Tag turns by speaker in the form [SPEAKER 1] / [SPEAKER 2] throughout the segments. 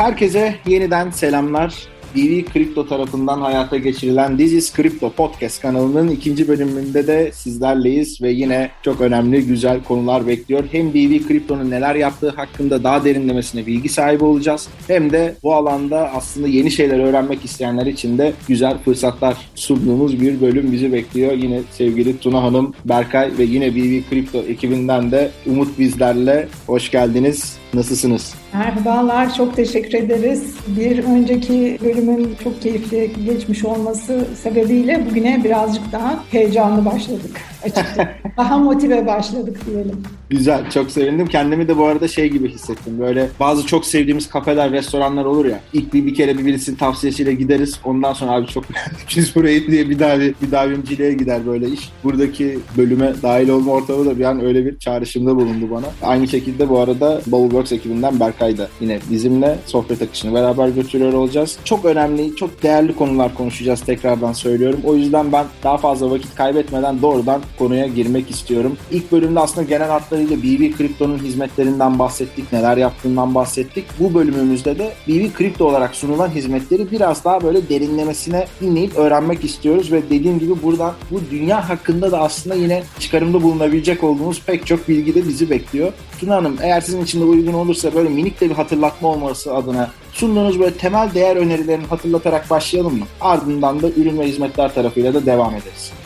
[SPEAKER 1] Herkese yeniden selamlar. DV Kripto tarafından hayata geçirilen This is Crypto Podcast kanalının ikinci bölümünde de sizlerleyiz ve yine çok önemli güzel konular bekliyor. Hem DV Kripto'nun neler yaptığı hakkında daha derinlemesine bilgi sahibi olacağız. Hem de bu alanda aslında yeni şeyler öğrenmek isteyenler için de güzel fırsatlar sunduğumuz bir bölüm bizi bekliyor. Yine sevgili Tuna Hanım, Berkay ve yine DV Kripto ekibinden de Umut bizlerle. Hoş geldiniz. Nasılsınız?
[SPEAKER 2] Merhabalar, çok teşekkür ederiz. Bir önceki bölümün çok keyifli geçmiş olması sebebiyle bugüne birazcık daha heyecanlı başladık açıkçası. daha motive başladık diyelim.
[SPEAKER 1] Güzel, çok sevindim. Kendimi de bu arada şey gibi hissettim. Böyle bazı çok sevdiğimiz kafeler, restoranlar olur ya. İlk bir, bir kere bir birisinin tavsiyesiyle gideriz. Ondan sonra abi çok beğendik biz burayı diye bir daha bir, davimciliğe gider böyle iş. Buradaki bölüme dahil olma ortamı da bir an öyle bir çağrışımda bulundu bana. Aynı şekilde bu arada Bubbleworks ekibinden Berkay da yine bizimle sohbet akışını beraber götürüyor olacağız. Çok önemli, çok değerli konular konuşacağız tekrardan söylüyorum. O yüzden ben daha fazla vakit kaybetmeden doğrudan konuya girmek istiyorum. İlk bölümde aslında genel hatlarıyla BB Crypto'nun hizmetlerinden bahsettik, neler yaptığından bahsettik. Bu bölümümüzde de BB Crypto olarak sunulan hizmetleri biraz daha böyle derinlemesine dinleyip öğrenmek istiyoruz ve dediğim gibi buradan bu dünya hakkında da aslında yine çıkarımda bulunabilecek olduğumuz pek çok bilgi de bizi bekliyor. Tuna Hanım eğer sizin için de uygun olursa böyle minik de bir hatırlatma olması adına sunduğunuz böyle temel değer önerilerini hatırlatarak başlayalım mı? Ardından da ürün ve hizmetler tarafıyla da devam ederiz.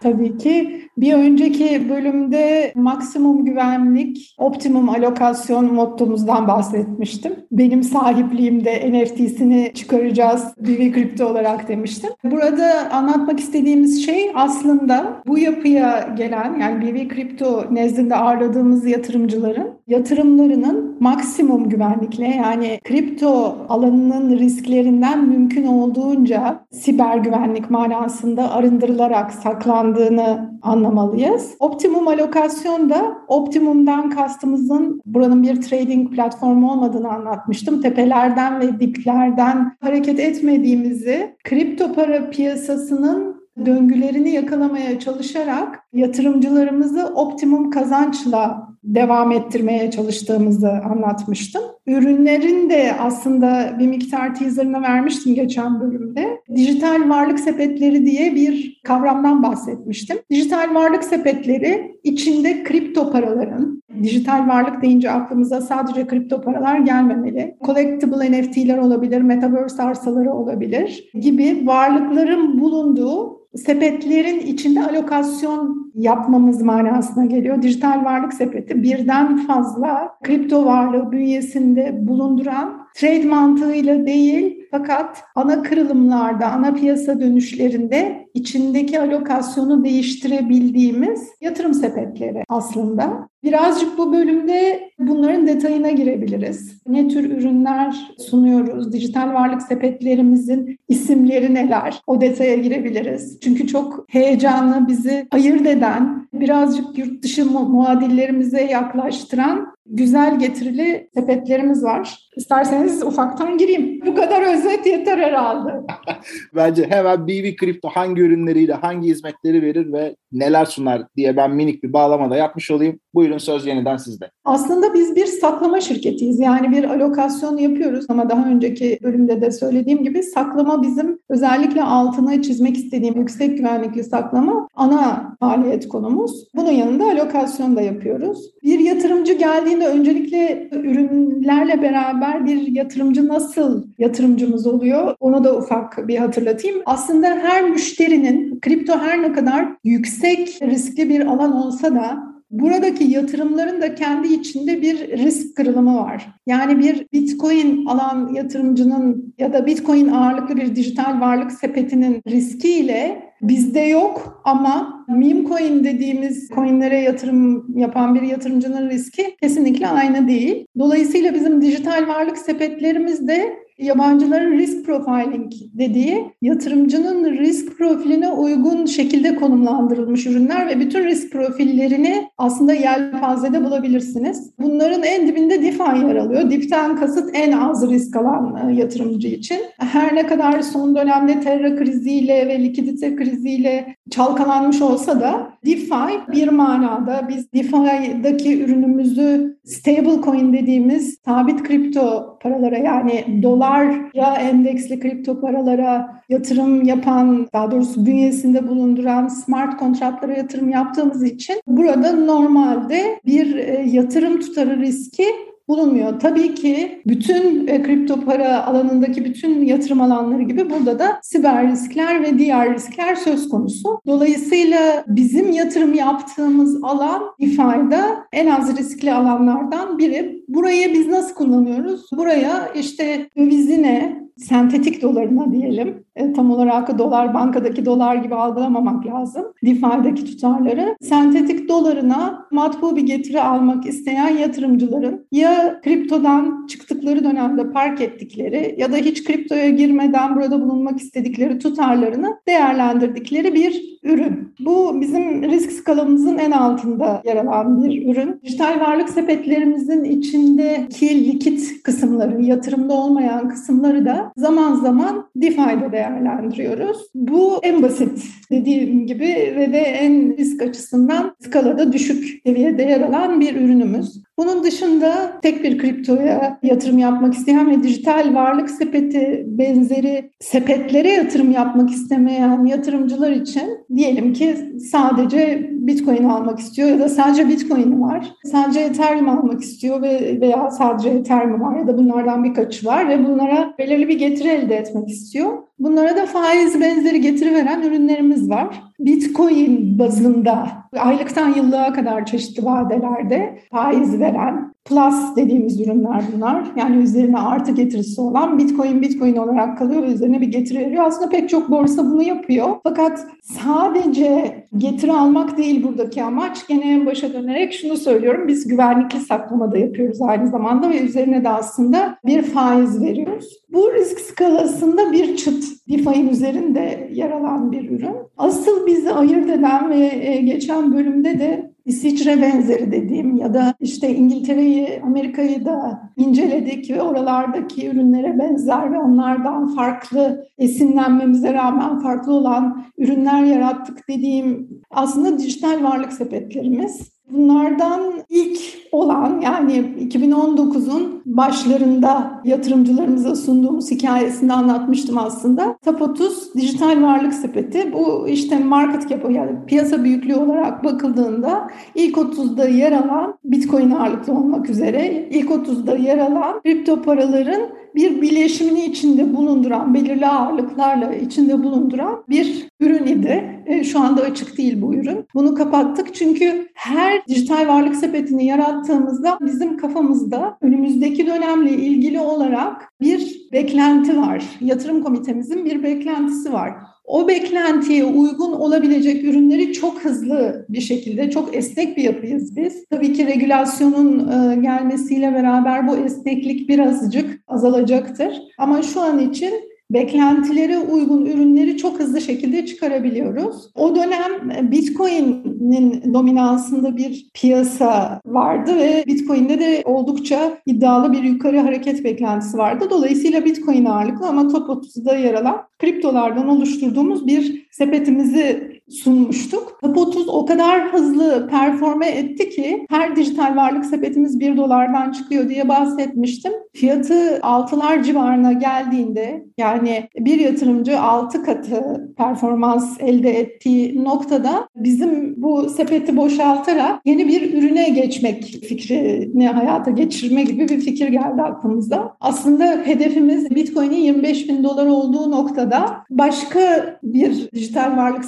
[SPEAKER 2] Tabii ki bir önceki bölümde maksimum güvenlik, optimum alokasyon mottomuzdan bahsetmiştim. Benim sahipliğimde NFT'sini çıkaracağız BB Kripto olarak demiştim. Burada anlatmak istediğimiz şey aslında bu yapıya gelen yani BB Kripto nezdinde ağırladığımız yatırımcıların yatırımlarının maksimum güvenlikle yani kripto alanının risklerinden mümkün olduğunca siber güvenlik manasında arındırılarak saklandığını anlamalıyız. Optimum alokasyon da optimumdan kastımızın buranın bir trading platformu olmadığını anlatmıştım. Tepelerden ve diplerden hareket etmediğimizi, kripto para piyasasının döngülerini yakalamaya çalışarak yatırımcılarımızı optimum kazançla devam ettirmeye çalıştığımızı anlatmıştım. Ürünlerin de aslında bir miktar teaserını vermiştim geçen bölümde. Dijital varlık sepetleri diye bir kavramdan bahsetmiştim. Dijital varlık sepetleri içinde kripto paraların, dijital varlık deyince aklımıza sadece kripto paralar gelmemeli. Collectible NFT'ler olabilir, metaverse arsaları olabilir gibi varlıkların bulunduğu sepetlerin içinde alokasyon yapmamız manasına geliyor. Dijital varlık sepeti birden fazla kripto varlığı bünyesinde bulunduran trade mantığıyla değil fakat ana kırılımlarda, ana piyasa dönüşlerinde içindeki alokasyonu değiştirebildiğimiz yatırım sepetleri aslında. Birazcık bu bölümde bunların detayına girebiliriz. Ne tür ürünler sunuyoruz? Dijital varlık sepetlerimizin isimleri neler? O detaya girebiliriz. Çünkü çok heyecanlı bizi ayırt eden, birazcık yurt dışı muadillerimize yaklaştıran güzel getirili sepetlerimiz var. İsterseniz ufaktan gireyim. Bu kadar özet yeter herhalde.
[SPEAKER 1] Bence hemen BB Crypto hangi ürünleriyle hangi hizmetleri verir ve neler sunar diye ben minik bir bağlama da yapmış olayım. Buyurun söz yeniden sizde.
[SPEAKER 2] Aslında biz bir saklama şirketiyiz. Yani bir alokasyon yapıyoruz ama daha önceki bölümde de söylediğim gibi saklama bizim özellikle altına çizmek istediğim yüksek güvenlikli saklama ana faaliyet konumuz. Bunun yanında alokasyon da yapıyoruz. Bir yatırımcı geldiğinde öncelikle ürünlerle beraber bir yatırımcı nasıl yatırımcımız oluyor? Onu da ufak bir hatırlatayım. Aslında her müşterinin kripto her ne kadar yüksek riskli bir alan olsa da Buradaki yatırımların da kendi içinde bir risk kırılımı var. Yani bir Bitcoin alan yatırımcının ya da Bitcoin ağırlıklı bir dijital varlık sepetinin riskiyle bizde yok ama meme coin dediğimiz coinlere yatırım yapan bir yatırımcının riski kesinlikle aynı değil. Dolayısıyla bizim dijital varlık sepetlerimiz de yabancıların risk profiling dediği yatırımcının risk profiline uygun şekilde konumlandırılmış ürünler ve bütün risk profillerini aslında yelpazede bulabilirsiniz. Bunların en dibinde DeFi yer alıyor. DeFi'den kasıt en az risk alan e, yatırımcı için. Her ne kadar son dönemde terra kriziyle ve likidite kriziyle çalkalanmış olsa da DeFi bir manada biz DeFi'daki ürünümüzü stablecoin dediğimiz sabit kripto paralara yani dolara endeksli kripto paralara yatırım yapan daha doğrusu bünyesinde bulunduran smart kontratlara yatırım yaptığımız için burada normalde bir e, yatırım tutarı riski bulunmuyor. Tabii ki bütün e, kripto para alanındaki bütün yatırım alanları gibi burada da siber riskler ve diğer riskler söz konusu. Dolayısıyla bizim yatırım yaptığımız alan DeFi'da en az riskli alanlardan biri. Burayı biz nasıl kullanıyoruz? Buraya işte dövizine, sentetik dolarına diyelim. E, tam olarak dolar bankadaki dolar gibi algılamamak lazım. DeFi'deki tutarları. Sentetik dolarına matbu bir getiri almak isteyen yatırımcıların ya kriptodan çıktıkları dönemde park ettikleri ya da hiç kriptoya girmeden burada bulunmak istedikleri tutarlarını değerlendirdikleri bir ürün. Bu bizim risk skalamızın en altında yer alan bir ürün. Dijital varlık sepetlerimizin içindeki likit kısımları, yatırımda olmayan kısımları da zaman zaman DeFi'de değerlendiriyoruz. Bu en basit dediğim gibi ve de en risk açısından skalada düşük seviyede yer alan bir ürünümüz. Bunun dışında tek bir kriptoya yatırım yapmak isteyen ve dijital varlık sepeti benzeri sepetlere yatırım yapmak istemeyen yatırımcılar için diyelim ki sadece Bitcoin almak istiyor ya da sadece Bitcoin'i var. Sadece Ethereum almak istiyor ve veya sadece Ethereum var ya da bunlardan birkaçı var ve bunlara belirli bir getiri elde etmek istiyor. Bunlara da faiz benzeri getiri veren ürünlerimiz var. Bitcoin bazında aylıktan yıllığa kadar çeşitli vadelerde faiz veren plus dediğimiz ürünler bunlar. Yani üzerine artı getirisi olan Bitcoin Bitcoin olarak kalıyor ve üzerine bir getiri veriyor. Aslında pek çok borsa bunu yapıyor. Fakat sadece getiri almak değil buradaki amaç. Gene en başa dönerek şunu söylüyorum. Biz güvenlikli saklama da yapıyoruz aynı zamanda ve üzerine de aslında bir faiz veriyoruz. Bu risk skalasında bir çıt DeFi'nin üzerinde yer alan bir ürün. Asıl bizi ayırt eden ve e, geçen bölümde de İsviçre benzeri dediğim ya da işte İngiltere'yi, Amerika'yı da inceledik ve oralardaki ürünlere benzer ve onlardan farklı esinlenmemize rağmen farklı olan ürünler yarattık dediğim aslında dijital varlık sepetlerimiz. Bunlardan ilk olan yani 2019'un başlarında yatırımcılarımıza sunduğumuz hikayesinde anlatmıştım aslında. 30 dijital varlık sepeti. Bu işte market cap yani piyasa büyüklüğü olarak bakıldığında ilk 30'da yer alan Bitcoin ağırlıklı olmak üzere ilk 30'da yer alan kripto paraların bir bileşimini içinde bulunduran, belirli ağırlıklarla içinde bulunduran bir ürün idi. E, şu anda açık değil bu ürün. Bunu kapattık çünkü her dijital varlık sepetini yarattığımızda bizim kafamızda önümüzdeki dönemle ilgili olarak bir beklenti var. Yatırım komitemizin bir beklentisi var o beklentiye uygun olabilecek ürünleri çok hızlı bir şekilde, çok esnek bir yapıyız biz. Tabii ki regülasyonun e, gelmesiyle beraber bu esneklik birazcık azalacaktır. Ama şu an için beklentilere uygun ürünleri çok hızlı şekilde çıkarabiliyoruz. O dönem Bitcoin'in dominansında bir piyasa vardı ve Bitcoin'de de oldukça iddialı bir yukarı hareket beklentisi vardı. Dolayısıyla Bitcoin ağırlıklı ama top 30'da yer alan kriptolardan oluşturduğumuz bir sepetimizi sunmuştuk. Top 30 o kadar hızlı performe etti ki her dijital varlık sepetimiz 1 dolardan çıkıyor diye bahsetmiştim. Fiyatı 6'lar civarına geldiğinde yani bir yatırımcı 6 katı performans elde ettiği noktada bizim bu sepeti boşaltarak yeni bir ürüne geçmek fikrini hayata geçirme gibi bir fikir geldi aklımıza. Aslında hedefimiz Bitcoin'in 25 bin dolar olduğu noktada başka bir dijital varlık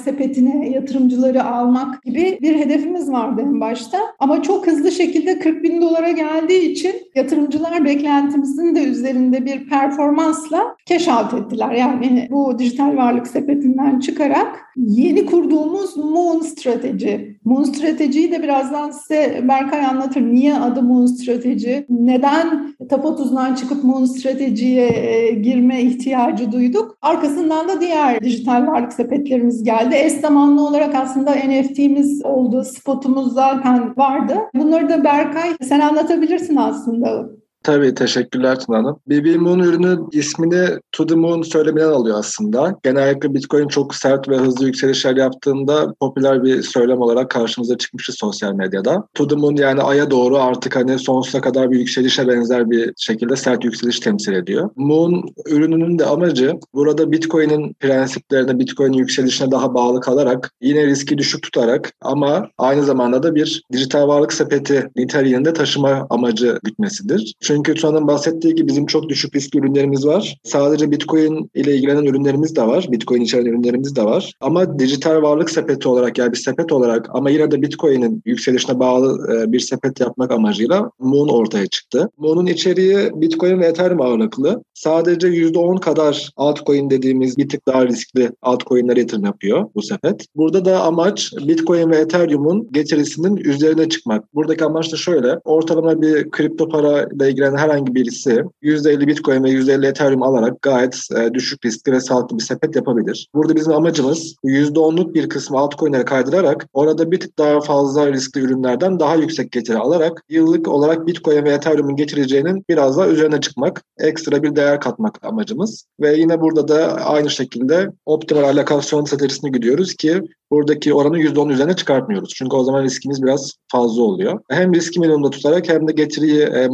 [SPEAKER 2] sepetine yatırımcıları almak gibi bir hedefimiz vardı en başta. Ama çok hızlı şekilde 40 bin dolara geldiği için yatırımcılar beklentimizin de üzerinde bir performansla cash out ettiler. Yani bu dijital varlık sepetinden çıkarak yeni kurduğumuz Moon strateji. Moon stratejiyi de birazdan size Berkay anlatır. Niye adı Moon strateji? Neden TAP 30'dan çıkıp Moon stratejiye e, girme ihtiyacı duyduk? Arkasından da diğer dijital varlık sepetlerimiz geldi. Eş zamanlı olarak aslında NFT'miz oldu, spotumuz zaten vardı. Bunları da Berkay sen anlatabilirsin aslında.
[SPEAKER 3] Tabii teşekkürler Tuna Hanım. BB Moon ürünü ismini To The Moon söylemeden alıyor aslında. Genellikle Bitcoin çok sert ve hızlı yükselişler yaptığında popüler bir söylem olarak karşımıza çıkmıştı sosyal medyada. To The Moon yani Ay'a doğru artık hani sonsuza kadar bir yükselişe benzer bir şekilde sert yükseliş temsil ediyor. Moon ürününün de amacı burada Bitcoin'in prensiplerine, Bitcoin'in yükselişine daha bağlı kalarak yine riski düşük tutarak ama aynı zamanda da bir dijital varlık sepeti niteliğinde taşıma amacı gütmesidir. Çünkü Tuan'ın bahsettiği gibi bizim çok düşük risk ürünlerimiz var. Sadece Bitcoin ile ilgilenen ürünlerimiz de var. Bitcoin içeren ürünlerimiz de var. Ama dijital varlık sepeti olarak yani bir sepet olarak ama yine de Bitcoin'in yükselişine bağlı e, bir sepet yapmak amacıyla Moon ortaya çıktı. Moon'un içeriği Bitcoin ve Ethereum ağırlıklı. Sadece %10 kadar altcoin dediğimiz bir tık daha riskli altcoin'lere yatırım yapıyor bu sepet. Burada da amaç Bitcoin ve Ethereum'un getirisinin üzerine çıkmak. Buradaki amaç da şöyle. Ortalama bir kripto para ile ilgili ilgilenen herhangi birisi %50 Bitcoin ve %50 Ethereum alarak gayet e, düşük riskli ve sağlıklı bir sepet yapabilir. Burada bizim amacımız %10'luk bir kısmı altcoin'lere kaydırarak orada bir tık daha fazla riskli ürünlerden daha yüksek getiri alarak yıllık olarak Bitcoin ve Ethereum'un getireceğinin biraz daha üzerine çıkmak, ekstra bir değer katmak amacımız. Ve yine burada da aynı şekilde optimal alokasyon stratejisini gidiyoruz ki buradaki oranı %10 üzerine çıkartmıyoruz. Çünkü o zaman riskimiz biraz fazla oluyor. Hem riski minimumda tutarak hem de getiriyi e,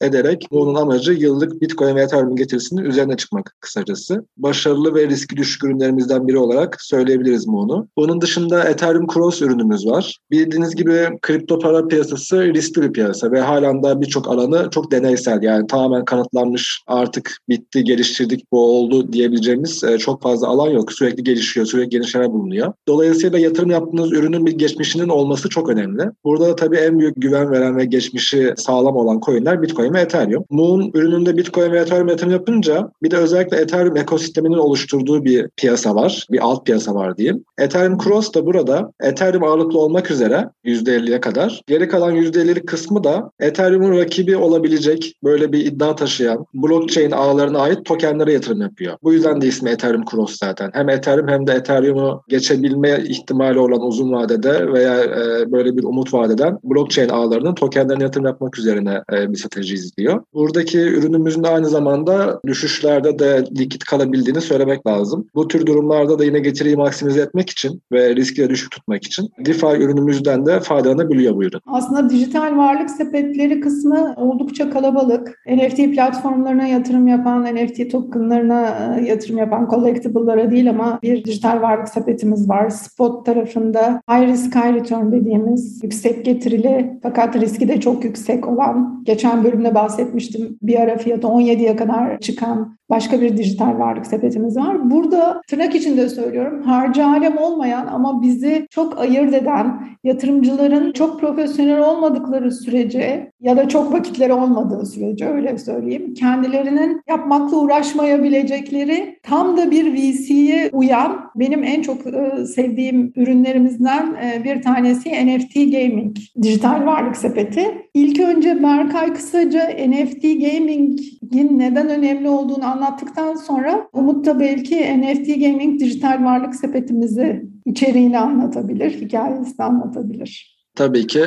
[SPEAKER 3] ederek bunun amacı yıllık Bitcoin ve Ethereum getirisinin üzerine çıkmak kısacası. Başarılı ve riski düşük ürünlerimizden biri olarak söyleyebiliriz bunu. Bunun dışında Ethereum Cross ürünümüz var. Bildiğiniz gibi kripto para piyasası riskli bir piyasa ve halen daha birçok alanı çok deneysel yani tamamen kanıtlanmış artık bitti geliştirdik bu oldu diyebileceğimiz e, çok fazla alan yok. Sürekli gelişiyor, sürekli gelişmeler bulunuyor. Dolayısıyla yatırım yaptığınız ürünün bir geçmişinin olması çok önemli. Burada da tabii en büyük güven veren ve geçmişi sağlam olan coinler Bitcoin ve Ethereum. Moon ürününde Bitcoin ve Ethereum yatırım yapınca bir de özellikle Ethereum ekosisteminin oluşturduğu bir piyasa var. Bir alt piyasa var diyeyim. Ethereum Cross da burada Ethereum ağırlıklı olmak üzere %50'ye kadar. Geri kalan %50'lik kısmı da Ethereum'un rakibi olabilecek böyle bir iddia taşıyan blockchain ağlarına ait tokenlere yatırım yapıyor. Bu yüzden de ismi Ethereum Cross zaten. Hem Ethereum hem de Ethereum'u geçebilme ihtimali olan uzun vadede veya e, böyle bir umut vadeden blockchain ağlarının tokenlerine yatırım yapmak üzerine e, bir strateji izliyor. Buradaki ürünümüzün de aynı zamanda düşüşlerde de likit kalabildiğini söylemek lazım. Bu tür durumlarda da yine getiriyi maksimize etmek için ve riski düşük tutmak için DeFi ürünümüzden de faydalanabiliyor bu ürün.
[SPEAKER 2] Aslında dijital varlık sepetleri kısmı oldukça kalabalık. NFT platformlarına yatırım yapan, NFT tokenlarına e, yatırım yapan collectible'lara değil ama bir dijital varlık sepetimiz var. Spot tarafında high risk high return dediğimiz yüksek getirili fakat riski de çok yüksek olan geçen bölümde bahsetmiştim. Bir ara fiyatı 17'ye kadar çıkan başka bir dijital varlık sepetimiz var. Burada tırnak içinde söylüyorum harcı alem olmayan ama bizi çok ayırt eden yatırımcıların çok profesyonel olmadıkları sürece ya da çok vakitleri olmadığı sürece öyle söyleyeyim kendilerinin yapmakla uğraşmayabilecekleri tam da bir VC'ye uyan benim en çok e, sevdiğim ürünlerimizden e, bir tanesi NFT Gaming dijital varlık sepeti. İlk önce Berkay kısaca NFT Gaming'in neden önemli olduğunu anlattıktan sonra Umut da belki NFT Gaming dijital varlık sepetimizi içeriğini anlatabilir, hikayesini anlatabilir.
[SPEAKER 3] Tabii ki.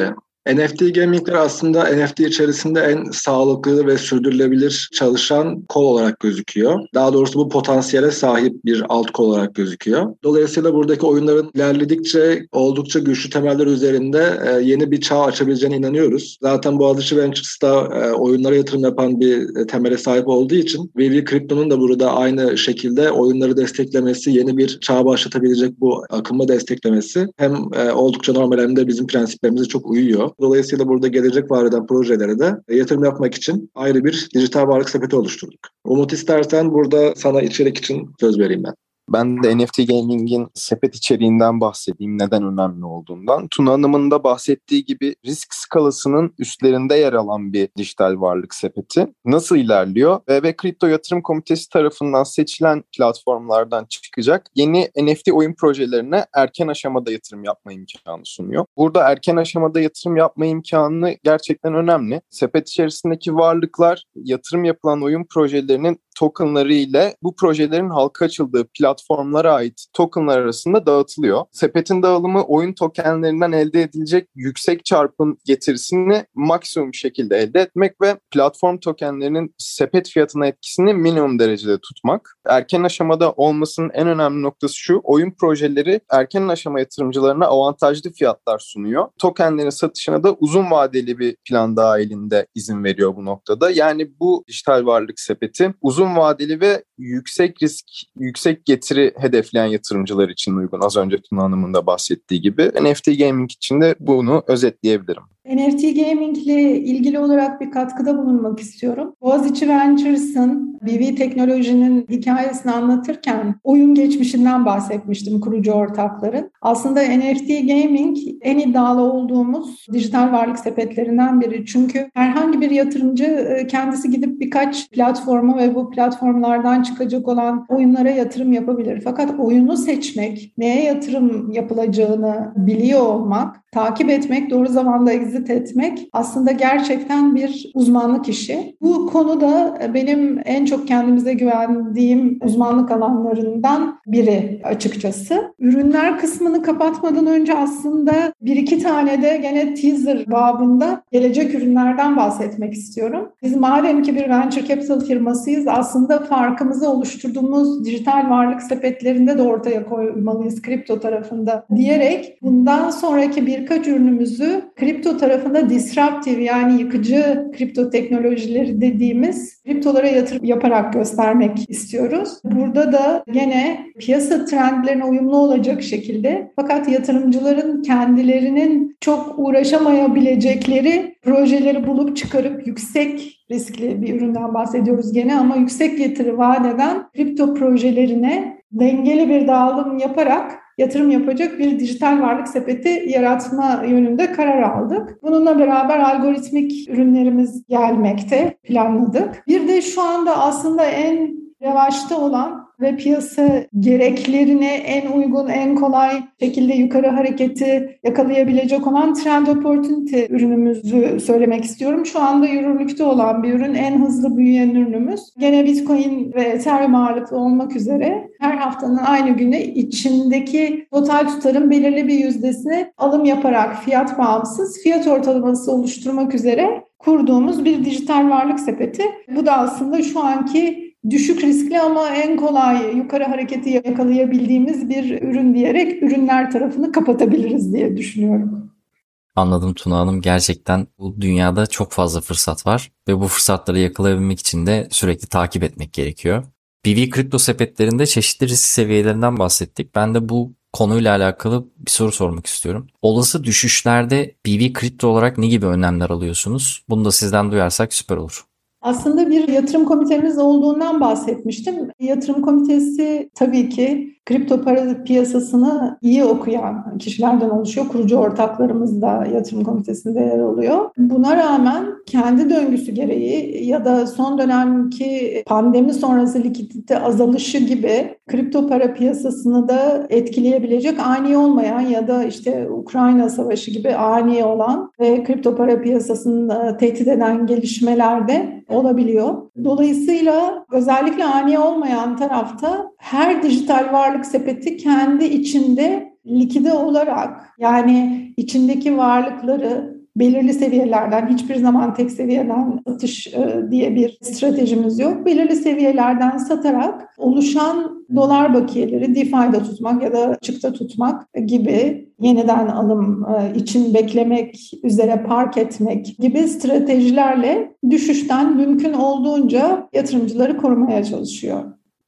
[SPEAKER 3] NFT gamingler aslında NFT içerisinde en sağlıklı ve sürdürülebilir çalışan kol olarak gözüküyor. Daha doğrusu bu potansiyele sahip bir alt kol olarak gözüküyor. Dolayısıyla buradaki oyunların ilerledikçe oldukça güçlü temeller üzerinde e, yeni bir çağ açabileceğine inanıyoruz. Zaten Boğaziçi Ventures'ta e, oyunlara yatırım yapan bir e, temele sahip olduğu için VV Crypto'nun da burada aynı şekilde oyunları desteklemesi, yeni bir çağ başlatabilecek bu akımı desteklemesi hem oldukça normal hem de bizim prensiplerimize çok uyuyor. Dolayısıyla burada gelecek var eden projelere de yatırım yapmak için ayrı bir dijital varlık sepeti oluşturduk. Umut istersen burada sana içerik için söz vereyim ben.
[SPEAKER 4] Ben de NFT Gaming'in sepet içeriğinden bahsedeyim, neden önemli olduğundan. Tuna Hanım'ın da bahsettiği gibi risk skalasının üstlerinde yer alan bir dijital varlık sepeti. Nasıl ilerliyor? ve Kripto Yatırım Komitesi tarafından seçilen platformlardan çıkacak yeni NFT oyun projelerine erken aşamada yatırım yapma imkanı sunuyor. Burada erken aşamada yatırım yapma imkanı gerçekten önemli. Sepet içerisindeki varlıklar yatırım yapılan oyun projelerinin tokenları ile bu projelerin halka açıldığı platformlara ait tokenlar arasında dağıtılıyor. Sepetin dağılımı oyun tokenlerinden elde edilecek yüksek çarpım getirisini maksimum şekilde elde etmek ve platform tokenlerinin sepet fiyatına etkisini minimum derecede tutmak. Erken aşamada olmasının en önemli noktası şu, oyun projeleri erken aşama yatırımcılarına avantajlı fiyatlar sunuyor. Tokenlerin satışına da uzun vadeli bir plan dahilinde izin veriyor bu noktada. Yani bu dijital varlık sepeti uzun uzun vadeli ve yüksek risk, yüksek getiri hedefleyen yatırımcılar için uygun. Az önce Tuna Hanım'ın da bahsettiği gibi. NFT Gaming için de bunu özetleyebilirim.
[SPEAKER 2] NFT Gaming ile ilgili olarak bir katkıda bulunmak istiyorum. Boğaziçi Ventures'ın BV Teknoloji'nin hikayesini anlatırken oyun geçmişinden bahsetmiştim kurucu ortakların. Aslında NFT Gaming en iddialı olduğumuz dijital varlık sepetlerinden biri. Çünkü herhangi bir yatırımcı e, kendisi gidip birkaç platforma ve bu platformlardan çıkacak olan oyunlara yatırım yapabilir. Fakat oyunu seçmek, neye yatırım yapılacağını biliyor olmak takip etmek, doğru zamanda exit etmek aslında gerçekten bir uzmanlık işi. Bu konuda benim en çok kendimize güvendiğim uzmanlık alanlarından biri açıkçası. Ürünler kısmını kapatmadan önce aslında bir iki tane de gene teaser babında gelecek ürünlerden bahsetmek istiyorum. Biz madem ki bir venture capital firmasıyız aslında farkımızı oluşturduğumuz dijital varlık sepetlerinde de ortaya koymalıyız kripto tarafında diyerek bundan sonraki bir birkaç ürünümüzü kripto tarafında disruptive yani yıkıcı kripto teknolojileri dediğimiz kriptolara yatırım yaparak göstermek istiyoruz. Burada da gene piyasa trendlerine uyumlu olacak şekilde fakat yatırımcıların kendilerinin çok uğraşamayabilecekleri projeleri bulup çıkarıp yüksek riskli bir üründen bahsediyoruz gene ama yüksek getiri vaat eden kripto projelerine dengeli bir dağılım yaparak yatırım yapacak bir dijital varlık sepeti yaratma yönünde karar aldık. Bununla beraber algoritmik ürünlerimiz gelmekte planladık. Bir de şu anda aslında en revaçta olan ve piyasa gereklerine en uygun, en kolay şekilde yukarı hareketi yakalayabilecek olan Trend Opportunity ürünümüzü söylemek istiyorum. Şu anda yürürlükte olan bir ürün, en hızlı büyüyen ürünümüz. Gene Bitcoin ve Ethereum ağırlıklı olmak üzere her haftanın aynı günü içindeki total tutarın belirli bir yüzdesini alım yaparak fiyat bağımsız fiyat ortalaması oluşturmak üzere kurduğumuz bir dijital varlık sepeti. Bu da aslında şu anki düşük riskli ama en kolay yukarı hareketi yakalayabildiğimiz bir ürün diyerek ürünler tarafını kapatabiliriz diye düşünüyorum.
[SPEAKER 5] Anladım Tuna Hanım. Gerçekten bu dünyada çok fazla fırsat var ve bu fırsatları yakalayabilmek için de sürekli takip etmek gerekiyor. BV kripto sepetlerinde çeşitli risk seviyelerinden bahsettik. Ben de bu konuyla alakalı bir soru sormak istiyorum. Olası düşüşlerde BV kripto olarak ne gibi önlemler alıyorsunuz? Bunu da sizden duyarsak süper olur.
[SPEAKER 2] Aslında bir yatırım komitemiz olduğundan bahsetmiştim. Yatırım komitesi tabii ki kripto para piyasasını iyi okuyan kişilerden oluşuyor. Kurucu ortaklarımız da yatırım komitesinde yer alıyor. Buna rağmen kendi döngüsü gereği ya da son dönemki pandemi sonrası likidite azalışı gibi kripto para piyasasını da etkileyebilecek ani olmayan ya da işte Ukrayna savaşı gibi ani olan ve kripto para piyasasını tehdit eden gelişmelerde olabiliyor. Dolayısıyla özellikle ani olmayan tarafta her dijital varlık sepeti kendi içinde likide olarak yani içindeki varlıkları belirli seviyelerden hiçbir zaman tek seviyeden satış e, diye bir stratejimiz yok. Belirli seviyelerden satarak oluşan dolar bakiyeleri DeFi'de tutmak ya da açıkta tutmak gibi yeniden alım e, için beklemek üzere park etmek gibi stratejilerle düşüşten mümkün olduğunca yatırımcıları korumaya çalışıyor.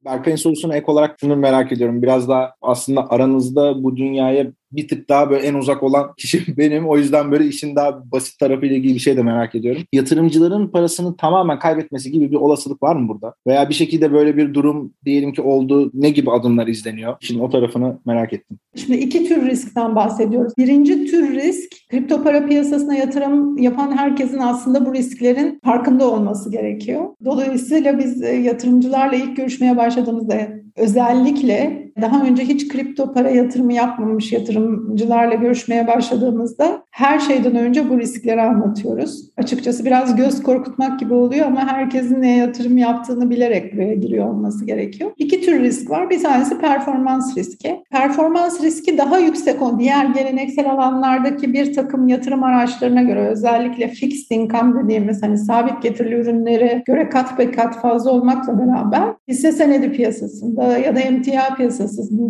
[SPEAKER 1] Berkay'ın sorusuna ek olarak şunu merak ediyorum. Biraz daha aslında aranızda bu dünyaya bir tık daha böyle en uzak olan kişi benim. O yüzden böyle işin daha basit tarafıyla ilgili bir şey de merak ediyorum. Yatırımcıların parasını tamamen kaybetmesi gibi bir olasılık var mı burada? Veya bir şekilde böyle bir durum diyelim ki oldu. Ne gibi adımlar izleniyor? Şimdi o tarafını merak ettim.
[SPEAKER 2] Şimdi iki tür riskten bahsediyoruz. Birinci tür risk kripto para piyasasına yatırım yapan herkesin aslında bu risklerin farkında olması gerekiyor. Dolayısıyla biz e, yatırımcılarla ilk görüşmeye başladığımızda özellikle daha önce hiç kripto para yatırımı yapmamış yatırımcılarla görüşmeye başladığımızda her şeyden önce bu riskleri anlatıyoruz. Açıkçası biraz göz korkutmak gibi oluyor ama herkesin ne yatırım yaptığını bilerek buraya giriyor olması gerekiyor. İki tür risk var. Bir tanesi performans riski. Performans riski daha yüksek o diğer geleneksel alanlardaki bir takım yatırım araçlarına göre özellikle fixed income dediğimiz hani sabit getirili ürünlere göre kat be kat fazla olmakla beraber hisse senedi piyasasında ya da emtia piyasasında